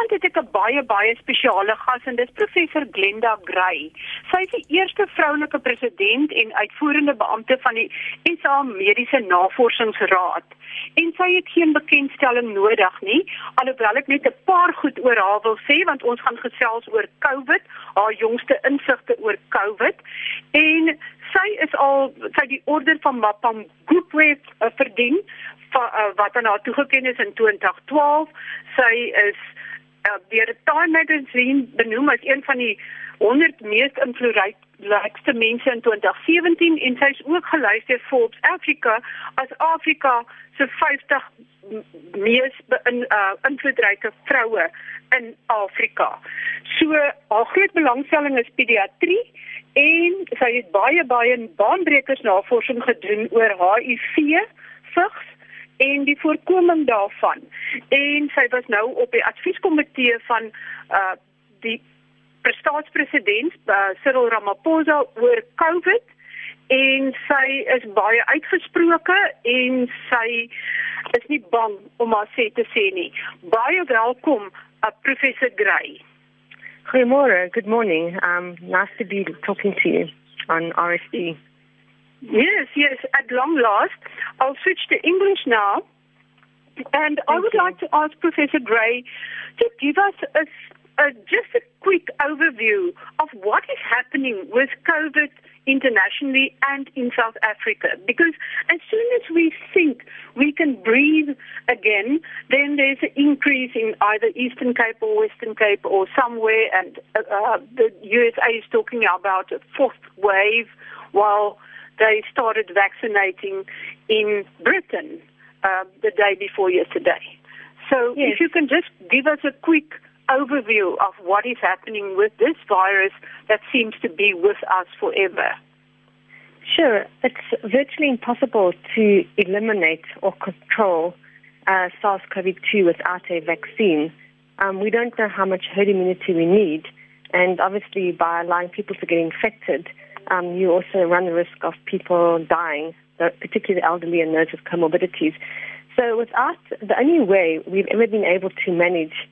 Vanaand het ek 'n baie baie spesiale gas en dis professor Glenda Gray. Sy is die eerste vroulike president en uitvoerende beampte van die SA Mediese Navorsingsraad. En sy het geen bekendstelling nodig nie, alhoewel ek net 'n paar goed oor haar wil sê want ons gaan gesels oor COVID, haar jongste insigte oor COVID. En sy is al sy die orde van Mapamgubwe uh, verdien uh, wat aan haar toegeken is in 2012. Sy is uh, deur Time Magazine benoem as een van die 100 mees invloedrykste mense in 2017 en sy is ook gelys deur Forbes Africa as Afrika se 50 mees in uh, invloedryke vroue in Afrika. So haar groot belangstelling is pediatrie en sy het baie baie baanbrekers navorsing gedoen oor HIV, vigs en die voorkoming daarvan. En sy was nou op die advieskomitee van uh die staatspresident uh, Cyril Ramaphosa oor COVID en sy is baie uitgesproke en sy is nie bang om haar sê te sê nie. Baie welkom, uh, professor Gray. Goedemorgen, good morning. Um, nice to be talking to you on RSD. Yes, yes, at long last. I'll switch to English now. And Thank I would you. like to ask Professor Gray to give us a, a, just a quick overview of what is happening with COVID internationally and in South Africa. Because as soon as we think we can breathe again, then there's an increase in either Eastern Cape or Western Cape or somewhere, and uh, uh the USA is talking about a fourth wave, while they started vaccinating in Britain uh, the day before yesterday. So yes. if you can just give us a quick overview of what is happening with this virus that seems to be with us forever? Sure. It's virtually impossible to eliminate or control uh, SARS CoV 2 without a vaccine. Um, we don't know how much herd immunity we need, and obviously, by allowing people to get infected, um, you also run the risk of people dying, particularly the elderly and those with comorbidities. So, without the only way we've ever been able to manage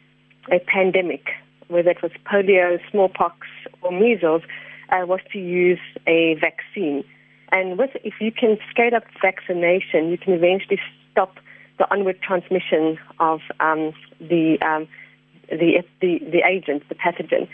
a pandemic, whether it was polio, smallpox, or measles, uh, was to use a vaccine. And with, if you can scale up vaccination, you can eventually stop the onward transmission of um, the, um, the, the, the agent, the pathogen.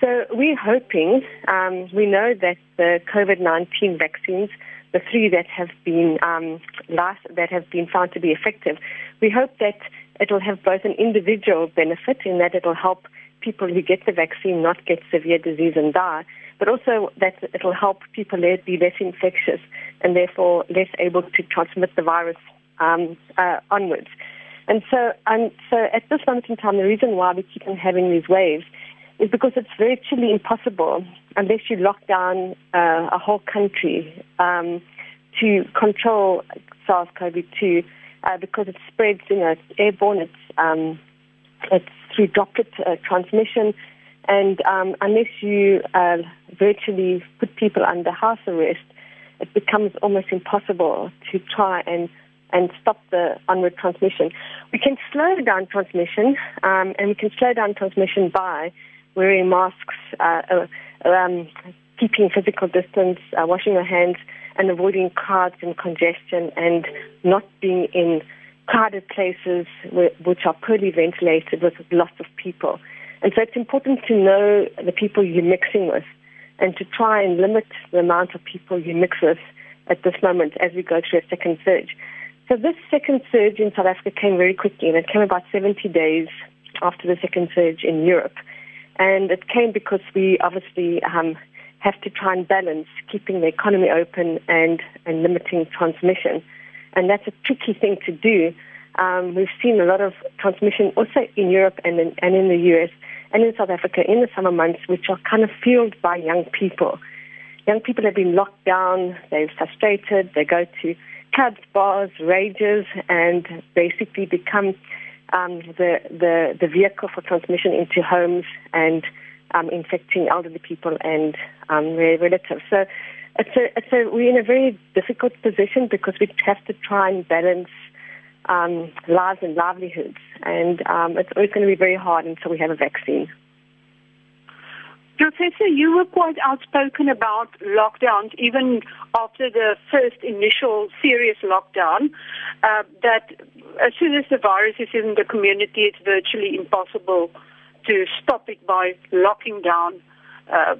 So we're hoping, um, we know that the COVID-19 vaccines, the three that have been um, last, that have been found to be effective, we hope that it'll have both an individual benefit in that it'll help people who get the vaccine not get severe disease and die, but also that it'll help people be less infectious and therefore less able to transmit the virus um, uh, onwards. And so, um, so at this moment in time, the reason why we keep on having these waves is because it's virtually impossible unless you lock down uh, a whole country um, to control SARS-CoV-2 uh, because it spreads, you know, it's airborne, it's, um, it's through droplet uh, transmission, and um, unless you uh, virtually put people under house arrest, it becomes almost impossible to try and and stop the onward transmission. We can slow down transmission, um, and we can slow down transmission by wearing masks, uh, uh, um, keeping physical distance, uh, washing your hands, and avoiding crowds and congestion, and not being in crowded places which are poorly ventilated with lots of people. And so it's important to know the people you're mixing with and to try and limit the amount of people you mix with at this moment as we go through a second surge. So this second surge in South Africa came very quickly, and it came about 70 days after the second surge in Europe. And it came because we obviously um, have to try and balance keeping the economy open and, and limiting transmission. And that's a tricky thing to do. Um, we've seen a lot of transmission also in Europe and in, and in the US and in South Africa in the summer months, which are kind of fueled by young people. Young people have been locked down, they're frustrated, they go to clubs, bars, rages, and basically become um, the, the, the vehicle for transmission into homes and um, infecting elderly people and um, their relatives. So it's a, it's a, we're in a very difficult position because we have to try and balance um, lives and livelihoods. And um, it's always going to be very hard until we have a vaccine. Professor, you were quite outspoken about lockdowns, even after the first initial serious lockdown, uh, that as soon as the virus is in the community, it's virtually impossible to stop it by locking down uh,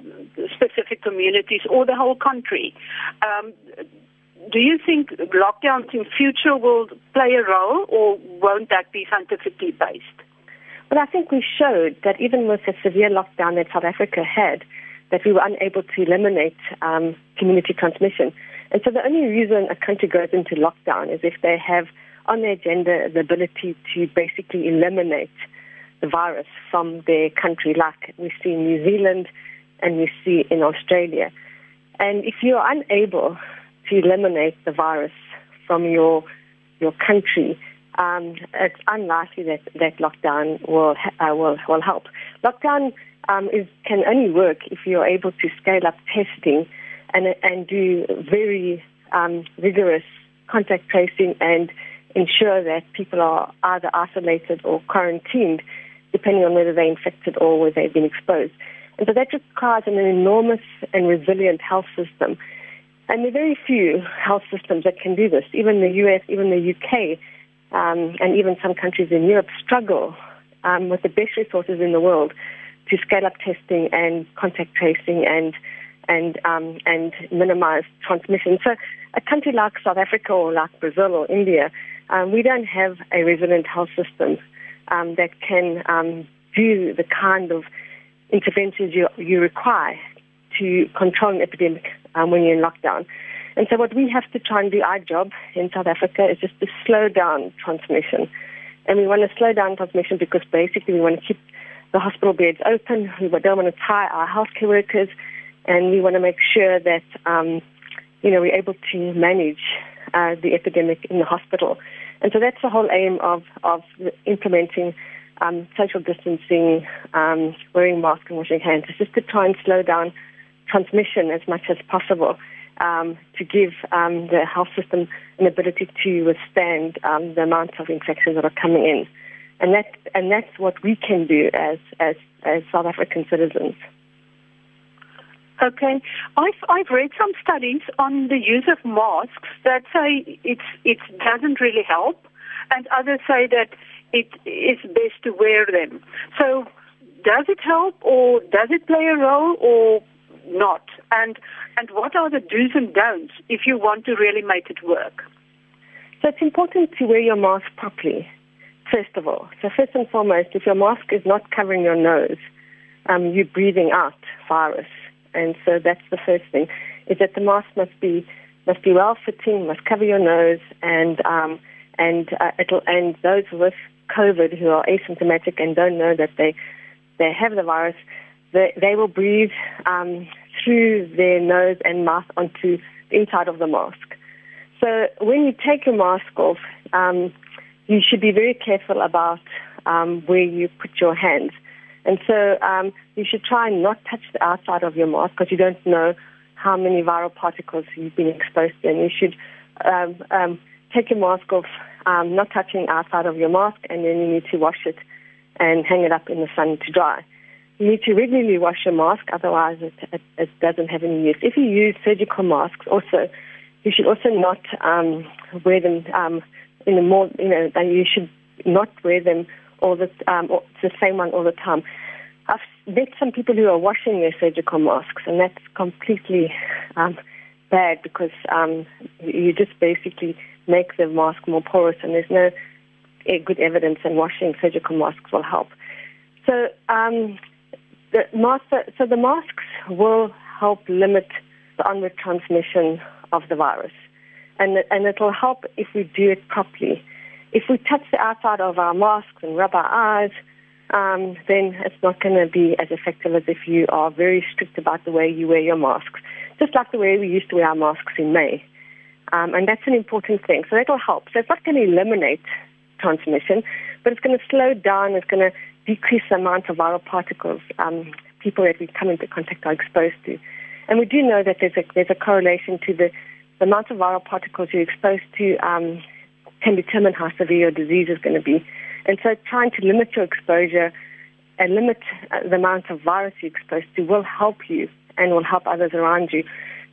specific communities or the whole country. Um, do you think lockdowns in future will play a role, or won't that be scientifically based? But I think we showed that even with the severe lockdown that South Africa had, that we were unable to eliminate um, community transmission. And so the only reason a country goes into lockdown is if they have on their agenda the ability to basically eliminate the virus from their country, like we see in New Zealand and we see in Australia. And if you're unable to eliminate the virus from your your country, um, it's unlikely that, that lockdown will, uh, will, will help. Lockdown um, is, can only work if you're able to scale up testing and, and do very um, rigorous contact tracing and ensure that people are either isolated or quarantined, depending on whether they're infected or whether they've been exposed. And so that requires an enormous and resilient health system. And there are very few health systems that can do this. Even the US, even the UK, um, and even some countries in Europe struggle um, with the best resources in the world to scale up testing and contact tracing and and um, and minimize transmission. So, a country like South Africa or like Brazil or India, um, we don't have a resilient health system um, that can um, do the kind of interventions you, you require to control an epidemic um, when you're in lockdown. And so what we have to try and do our job in South Africa is just to slow down transmission. And we want to slow down transmission because basically we want to keep the hospital beds open. We don't want to tie our healthcare workers, and we want to make sure that um, you know we're able to manage uh, the epidemic in the hospital. And so that's the whole aim of of implementing um, social distancing, um, wearing masks, and washing hands. It's just to try and slow down transmission as much as possible um, to give um, the health system an ability to withstand um, the amount of infections that are coming in. And, that, and that's what we can do as, as, as South African citizens. Okay, I've I've read some studies on the use of masks that say it's it doesn't really help, and others say that it is best to wear them. So, does it help, or does it play a role, or not? And and what are the do's and don'ts if you want to really make it work? So it's important to wear your mask properly, first of all. So first and foremost, if your mask is not covering your nose, um, you're breathing out virus. And so that's the first thing, is that the mask must be must be well fitting, must cover your nose, and um, and uh, it'll and those with COVID who are asymptomatic and don't know that they they have the virus, they, they will breathe um, through their nose and mouth onto the inside of the mask. So when you take your mask off, um, you should be very careful about um, where you put your hands. And so um, you should try and not touch the outside of your mask because you don't know how many viral particles you've been exposed to. And you should um, um, take your mask off, um, not touching outside of your mask, and then you need to wash it and hang it up in the sun to dry. You need to regularly wash your mask, otherwise it, it, it doesn't have any use. If you use surgical masks, also, you should also not um, wear them um, in the more, you know, you should not wear them all the, um, the same one all the time. I've met some people who are washing their surgical masks, and that's completely um, bad because um, you just basically make the mask more porous, and there's no eh, good evidence that washing surgical masks will help. So um, the mask, so the masks will help limit the onward transmission of the virus, and and it will help if we do it properly. If we touch the outside of our masks and rub our eyes, um, then it's not going to be as effective as if you are very strict about the way you wear your masks, just like the way we used to wear our masks in May. Um, and that's an important thing. So that'll help. So it's not going to eliminate transmission, but it's going to slow down. It's going to decrease the amount of viral particles um, people that we come into contact are exposed to. And we do know that there's a, there's a correlation to the, the amount of viral particles you're exposed to um, can determine how severe your disease is going to be. And so trying to limit your exposure and limit uh, the amount of virus you're exposed to will help you and will help others around you.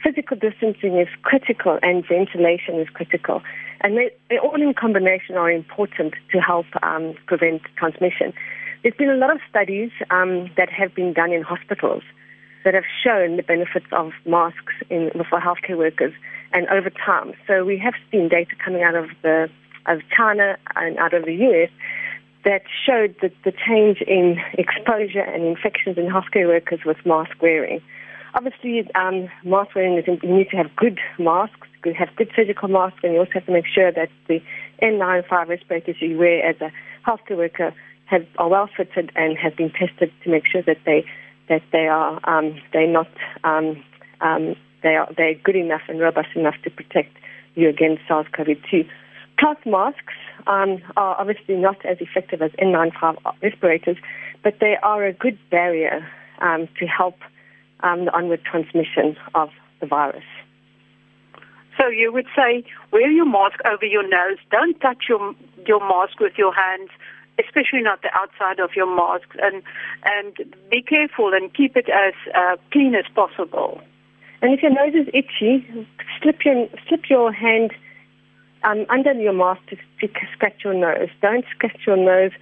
Physical distancing is critical and ventilation is critical. And they, they all in combination are important to help um, prevent transmission. There's been a lot of studies um, that have been done in hospitals that have shown the benefits of masks in, for healthcare workers and over time. So we have seen data coming out of the of China and out of the US that showed that the change in exposure and infections in healthcare workers with mask wearing. Obviously, um, mask wearing is you need to have good masks, you have good surgical masks, and you also have to make sure that the N95 respirators you wear as a healthcare worker have, are well fitted and have been tested to make sure that they that they are um, they're not um, um, they are they're good enough and robust enough to protect you against SARS-CoV-2. Cloth masks um, are obviously not as effective as N95 respirators, but they are a good barrier um, to help um, the onward transmission of the virus. So you would say wear your mask over your nose. Don't touch your your mask with your hands especially not the outside of your mask, and and be careful and keep it as uh, clean as possible. And if your nose is itchy, slip your slip your hand um, under your mask to, to scratch your nose. Don't scratch your nose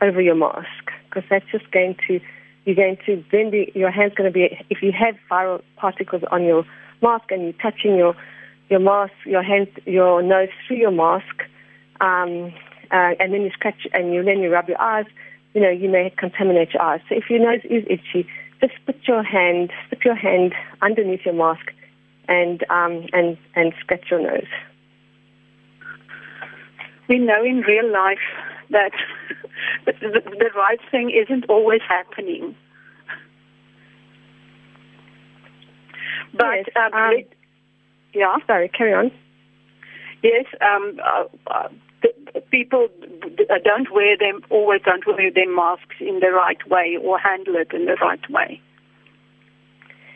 over your mask because that's just going to you're going to then be your hand's going to be if you have viral particles on your mask and you're touching your your mask your hand your nose through your mask. Um, uh, and then you scratch and you then you rub your eyes, you know, you may contaminate your eyes. So if your nose is itchy, just put your hand, slip your hand underneath your mask, and um, and and scratch your nose. We know in real life that the, the, right thing isn't always happening. But yes, um, um, yeah, sorry, carry on. Yes, um, uh, uh, people don't wear them, always don't wear their masks in the right way or handle it in the right way.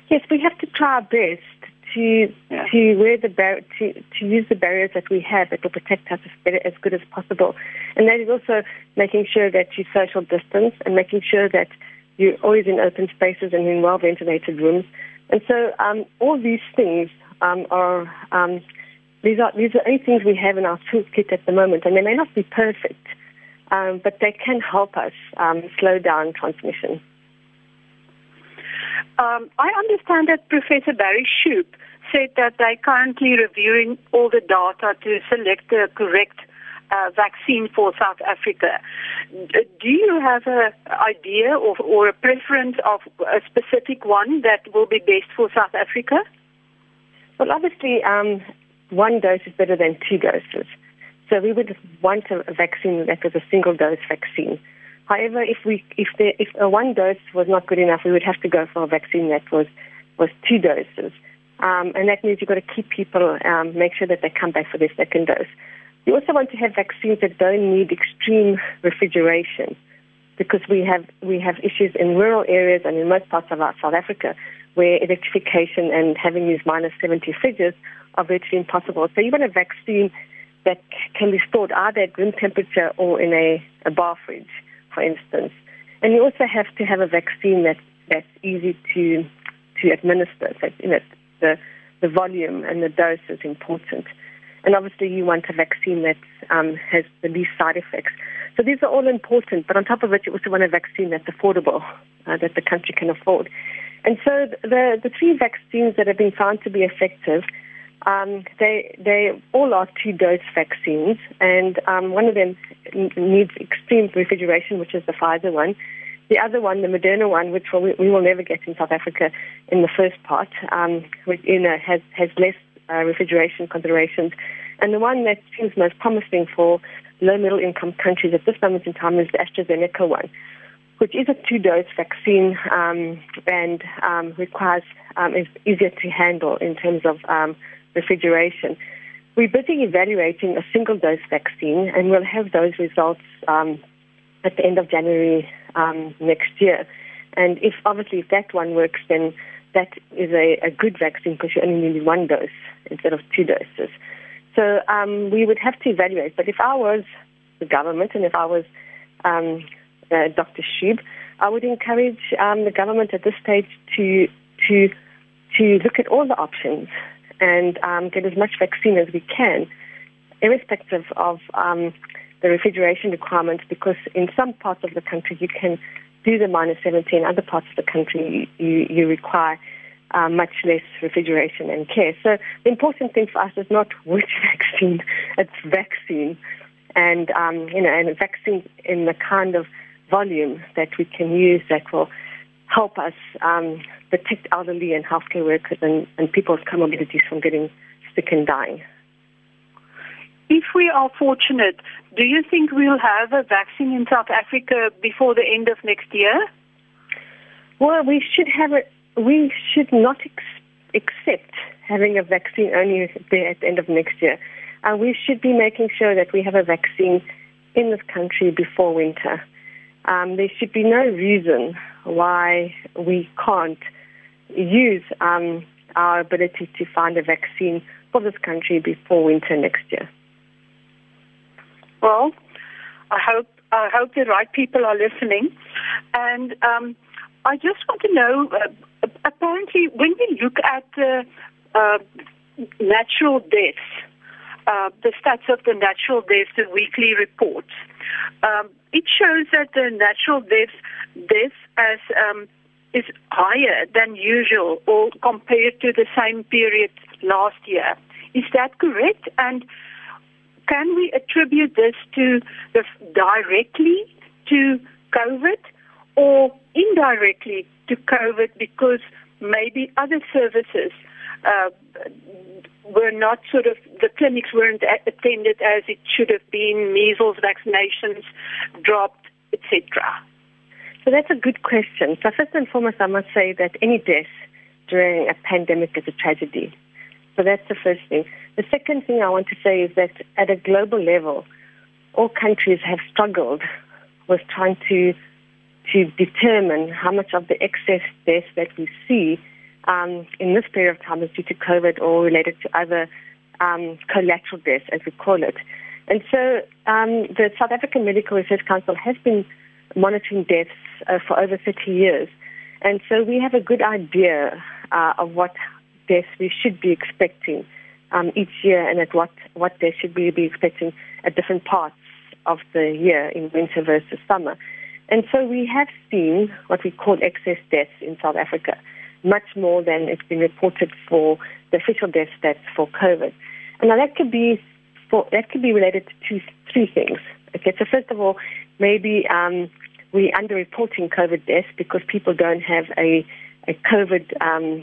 Yes, we have to try our best to yeah. to wear the bar- to to use the barriers that we have that will protect us as, better, as good as possible, and that is also making sure that you social distance and making sure that you're always in open spaces and in well ventilated rooms. And so um, all these things um, are um, these are these are only things we have in our toolkit at the moment, and they may not be perfect, um, but they can help us um, slow down transmission. Um, I understand that Professor Barry Schoub said that they're currently reviewing all the data to select the correct uh, vaccine for South Africa. Do you have an idea or, or a preference of a specific one that will be best for South Africa? Well, obviously, um, one dose is better than two doses. So we would want a vaccine that was a single dose vaccine. However, if we if there, if a one dose was not good enough, we would have to go for a vaccine that was was two doses. Um, and that means you've got to keep people, um, make sure that they come back for their second dose. We also want to have vaccines that don't need extreme refrigeration because we have we have issues in rural areas and in most parts of our South Africa where electrification and having these minus 70 fridges are virtually impossible. So even a vaccine that can be stored either at room temperature or in a, a bar fridge, for instance. And you also have to have a vaccine that, that's easy to to administer. So you know, the the volume and the dose is important. And obviously, you want a vaccine that um, has the least side effects. So these are all important. But on top of it, you also want a vaccine that's affordable, uh, that the country can afford. And so the the three vaccines that have been found to be effective um, they they all are two dose vaccines, and um, one of them needs extreme refrigeration, which is the Pfizer one. The other one, the Moderna one, which we, we will never get in South Africa in the first part, um, which, you know, has has less uh, refrigeration considerations. And the one that seems most promising for low middle income countries at this moment in time is the AstraZeneca one, which is a two dose vaccine um, and um, requires um, is easier to handle in terms of refrigeration. We're busy evaluating a single dose vaccine, and we'll have those results um, at the end of January um, next year. And if obviously if that one works, then that is a, a good vaccine because you only need one dose instead of two doses. So um, we would have to evaluate. But if I was the government and if I was um, uh, Dr. Schoub, I would encourage um, the government at this stage to to to look at all the options and um, get as much vaccine as we can, irrespective of um, the refrigeration requirements. Because in some parts of the country you can do the minus 70, in other parts of the country you, you require uh, much less refrigeration and care. So the important thing for us is not which vaccine, it's vaccine. And, um, you know, and vaccine in the kind of volume that we can use that will help us um, protect elderly and healthcare workers and, and people with comorbidities from getting sick and dying. If we are fortunate, do you think we'll have a vaccine in South Africa before the end of next year? Well, we should have it. We should not ex- accept having a vaccine only there at the end of next year. Uh, we should be making sure that we have a vaccine in this country before winter. Um, there should be no reason why we can't use um, our ability to find a vaccine for this country before winter next year. Well, I hope I hope the right people are listening, and um, I just want to know. Uh, apparently, when we look at uh, natural deaths, uh, the stats of the natural deaths, the weekly reports, um, it shows that the natural deaths deaths as um, is higher than usual, or compared to the same period last year. Is that correct? And can we attribute this to the, directly to COVID or indirectly to COVID because maybe other services uh, were not sort of the clinics weren't attended as it should have been, measles vaccinations dropped, etc. So that's a good question. So first and foremost, I must say that any death during a pandemic is a tragedy. So that's the first thing. The second thing I want to say is that at a global level, all countries have struggled with trying to to determine how much of the excess deaths that we see um, in this period of time is due to COVID or related to other um, collateral deaths, as we call it. And so um, the South African Medical Research Council has been monitoring deaths uh, for over 30 years. And so we have a good idea uh, of what deaths we should be expecting um, each year and at what, what deaths should we be expecting at different parts of the year in winter versus summer. And so we have seen what we call excess deaths in South Africa, much more than it's been reported for the official death stats for COVID. And now that could be for, that could be related to two, three things. Okay, so first of all, maybe um, we're underreporting COVID deaths because people don't have a, a COVID um,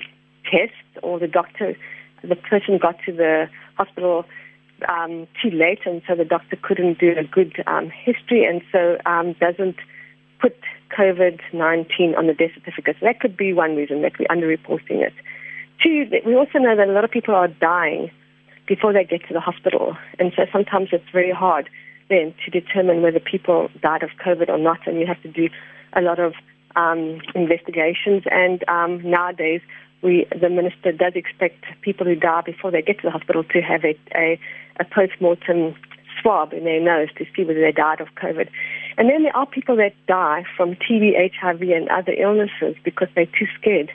test or the doctor, the person got to the hospital um, too late and so the doctor couldn't do a good um, history and so um, doesn't put COVID-19 on the death certificates. That could be one reason that we're underreporting it. Two, we also know that a lot of people are dying before they get to the hospital. And so sometimes it's very hard then to determine whether people died of COVID or not. And you have to do a lot of um, investigations. And um, nowadays, we, the minister does expect people who die before they get to the hospital to have a, a, a post-mortem swab in their nose to see whether they died of COVID. And then there are people that die from TB, HIV, and other illnesses because they're too scared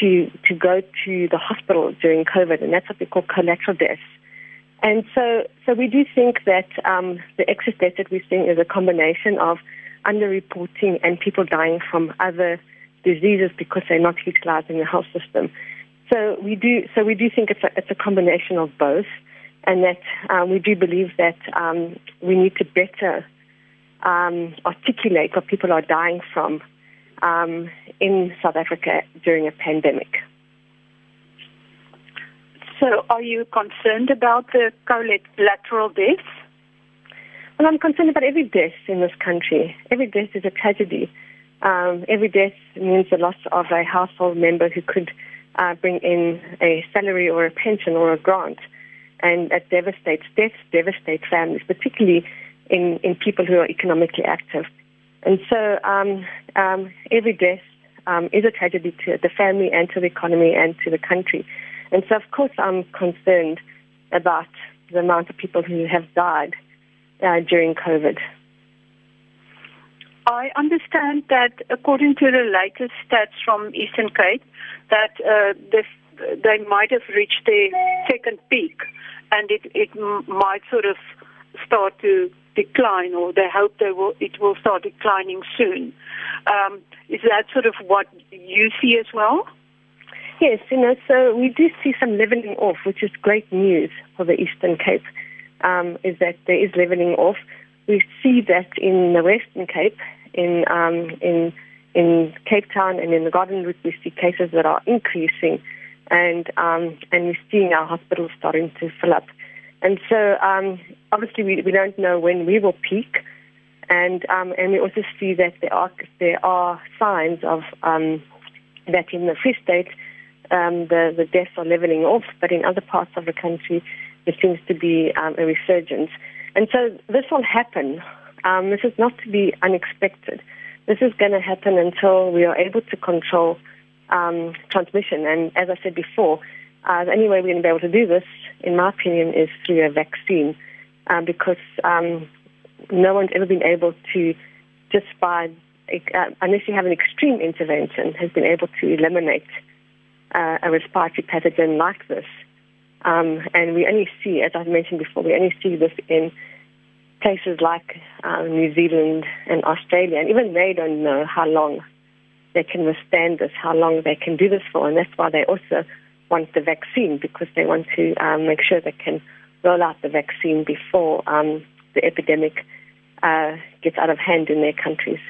to to go to the hospital during COVID, and that's what we call collateral deaths. And so, so we do think that um, the excess deaths that we're seeing is a combination of underreporting and people dying from other diseases because they're not utilizing the health system. So we do, so we do think it's a, it's a combination of both, and that um, we do believe that um, we need to better um, articulate what people are dying from um, in South Africa during a pandemic. So, are you concerned about the collateral deaths? Well, I'm concerned about every death in this country. Every death is a tragedy. Um, every death means the loss of a household member who could uh, bring in a salary or a pension or a grant. And that devastates, deaths devastate families, particularly in, in people who are economically active. And so um, um, every death um, is a tragedy to the family and to the economy and to the country. And so, of course, I'm concerned about the amount of people who have died uh, during COVID. I understand that according to the latest stats from Eastern Cape, that uh, this, they might have reached their second peak, and it, it might sort of start to decline, or they hope they will, it will start declining soon. Um, is that sort of what you see as well? Yes, you know, so we do see some leveling off, which is great news for the Eastern Cape. Um, is that there is leveling off. We see that in the Western Cape, in um, in in Cape Town and in the Garden Route, we see cases that are increasing, and um, and we're seeing our hospitals starting to fill up. And so, um, obviously, we, we don't know when we will peak, and um, and we also see that there are there are signs of um, that in the Free State, um, the the deaths are leveling off, but in other parts of the country, there seems to be um, a resurgence. And so, this will happen um, this is not to be unexpected. This is going to happen until we are able to control transmission. And as I said before, uh, the only way we're going to be able to do this, in my opinion, is through a vaccine, um, because um, no one's ever been able to, just by uh, unless you have an extreme intervention, has been able to eliminate uh, a respiratory pathogen like this. Um, and we only see, as I've mentioned before, we only see this in places like uh, New Zealand and Australia, and even they don't know how long they can withstand this, how long they can do this for, and that's why they also want the vaccine because they want to um, make sure they can roll out the vaccine before um, the epidemic uh, gets out of hand in their countries.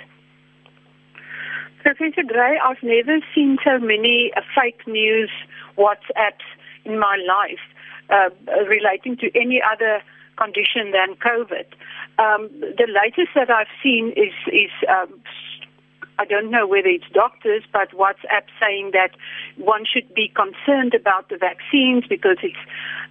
Professor Gray, I've never seen so many uh, fake news WhatsApps in my life uh, relating to any other condition than COVID. Um, the latest that I've seen is is um, I don't know whether it's doctors, but WhatsApp saying that one should be concerned about the vaccines because it's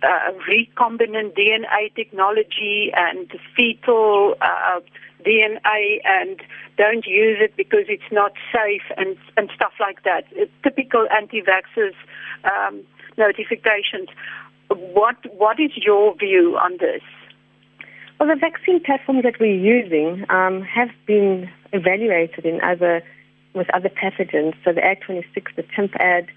uh, recombinant DNA technology and fetal uh, DNA, and don't use it because it's not safe and and stuff like that. It's typical anti-vaxxers um, notifications. What what is your view on this? Well, the vaccine platforms that we're using um, have been evaluated in other with other pathogens. So the Ad26, the chimp-Ad,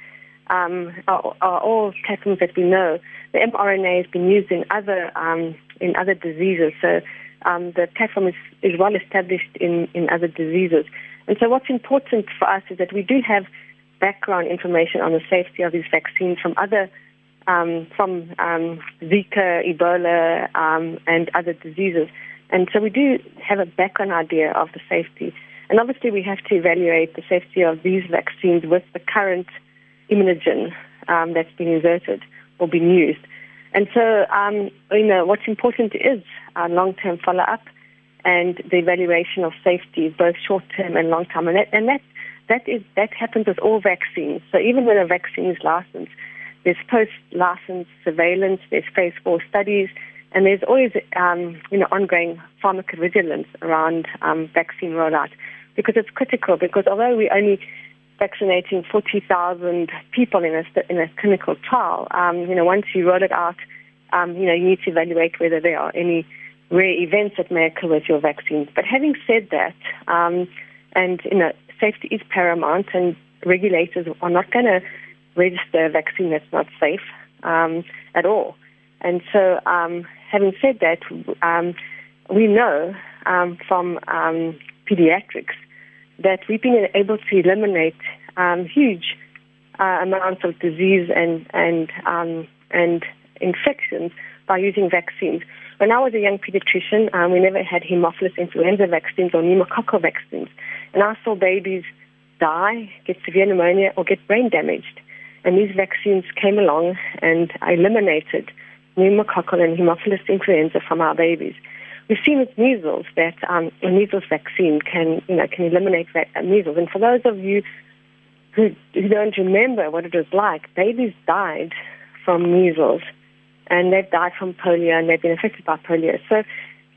um, are, are, all platforms that we know. The mRNA has been used in other um, in other diseases. So um, the platform is, is well established in, in other diseases. And so what's important for us is that we do have background information on the safety of these vaccines from other um, from um, Zika, Ebola, um, and other diseases. And so we do have a background idea of the safety. And obviously, we have to evaluate the safety of these vaccines with the current immunogen um, that's been inserted or been used. And so, um, you know, what's important is long-term follow-up and the evaluation of safety, both short-term and long-term. And that, and that, that, is, that happens with all vaccines. So even when a vaccine is licensed, there's post-license surveillance, there's phase four studies, and there's always um, you know ongoing pharmacovigilance around um, vaccine rollout because it's critical. Because although we're only vaccinating 40,000 people in a in a clinical trial, um, you know once you roll it out, um, you know you need to evaluate whether there are any rare events that may occur with your vaccines. But having said that, um, and you know safety is paramount, and regulators are not going to register a vaccine that's not safe um, at all. And so, um, having said that, um, we know um, from um, pediatrics that we've been able to eliminate um, huge uh, amounts of disease and and and infections by using vaccines. When I was a young pediatrician, we never had Haemophilus influenza vaccines or pneumococcal vaccines, and I saw babies die, get severe pneumonia, or get brain damaged. And these vaccines came along and eliminated pneumococcal and Haemophilus influenza from our babies. We've seen with measles that um, a measles vaccine can, you know, can eliminate va- measles. And for those of you who, who don't remember what it was like, babies died from measles, and they've died from polio, and they've been affected by polio. So,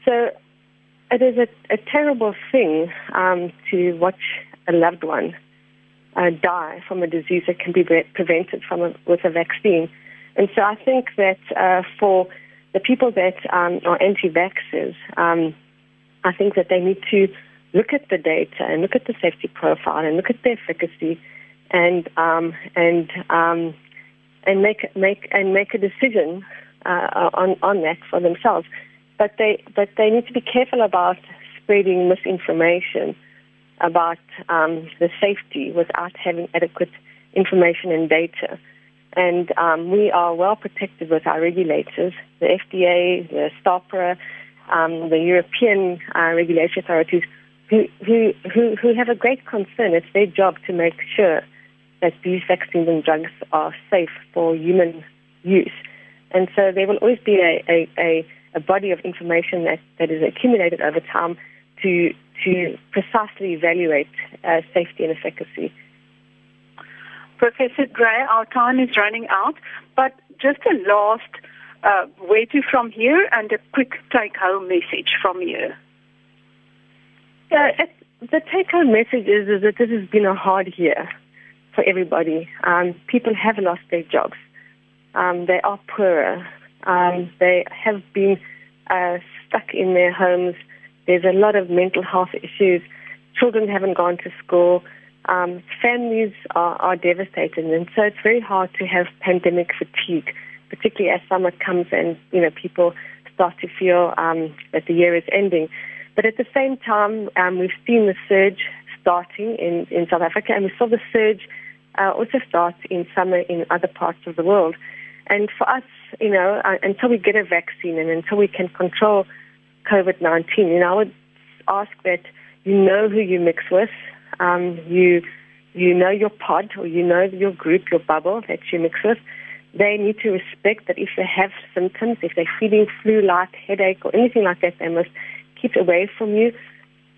so it is a, a terrible thing um, to watch a loved one uh, die from a disease that can be prevented from a, with a vaccine. And so I think that uh, for the people that um, are anti-vaxxers, um, I think that they need to look at the data and look at the safety profile and look at the efficacy and um, and um, and make make and make a decision uh, on on that for themselves. But they but they need to be careful about spreading misinformation about um, the safety without having adequate information and data. And um, we are well protected with our regulators, the FDA, the SAHPRA, um, the European uh, regulatory authorities, who, who, who, who have a great concern. It's their job to make sure that these vaccines and drugs are safe for human use. And so there will always be a, a, a, a body of information that, that is accumulated over time to, to precisely evaluate uh, safety and efficacy. Professor Gray, our time is running out, but just a last uh, where to from here and a quick take home message from you. It, the take home message is, is that this has been a hard year for everybody. Um, people have lost their jobs. Um, they are poorer. Um, they have been uh, stuck in their homes. There's a lot of mental health issues. Children haven't gone to school. Um, families are, are devastated, and so it's very hard to have pandemic fatigue, particularly as summer comes and you know people start to feel um, that the year is ending. But at the same time, um, we've seen the surge starting in, in South Africa, and we saw the surge uh, also start in summer in other parts of the world. And for us, you know, uh, until we get a vaccine and until we can control COVID-19, you know, I would ask that you know who you mix with, um, you you know your pod or you know your group, your bubble that you mix with. They need to respect that if they have symptoms, if they're feeling flu-like, headache, or anything like that, they must keep away from you.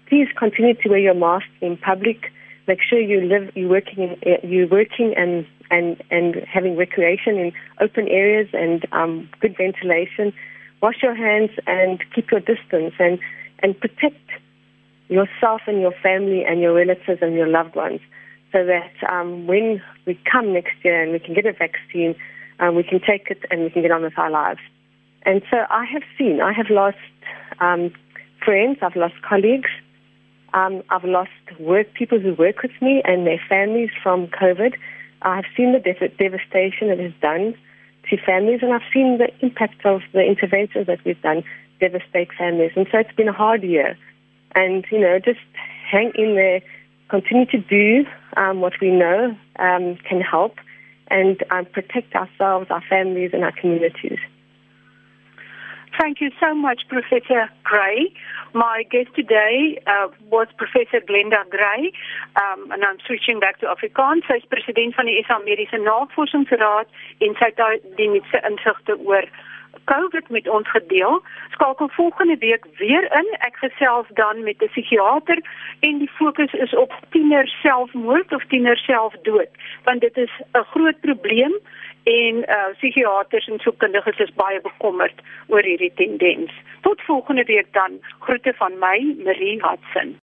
Please continue to wear your mask in public. Make sure you live, you're working, in, you're working and and and having recreation in open areas and um, good ventilation. Wash your hands and keep your distance and and protect yourself and your family and your relatives and your loved ones, so that um, when we come next year and we can get a vaccine, um, we can take it and we can get on with our lives. And so I have seen, I have lost um, friends, I've lost colleagues, um, I've lost work people who work with me and their families from COVID. I've seen the dev- devastation it has done to families, and I've seen the impact of the interventions that we've done devastate families. And so it's been a hard year. And, you know, just hang in there, continue to do um, what we know um, can help, and um, protect ourselves, our families, and our communities. Thank you so much, Professor Gray. My guest today uh, was Professor Glenda Gray, um, and I'm switching back to Afrikaans. Sy is president van die SA Mediese Navorsingsraad en sy het die nuutste insigte oor COVID met ons gedeel. Skakel volgende week weer in. Ek gesels dan met 'n psigiater en die fokus is op tiener selfmoord of tiener selfdood, want dit is 'n groot probleem en uh psigiaters en sielkundiges is baie bekommerd oor hierdie tendens. Tot volgende week dan. Groete van my, Marie Hudson.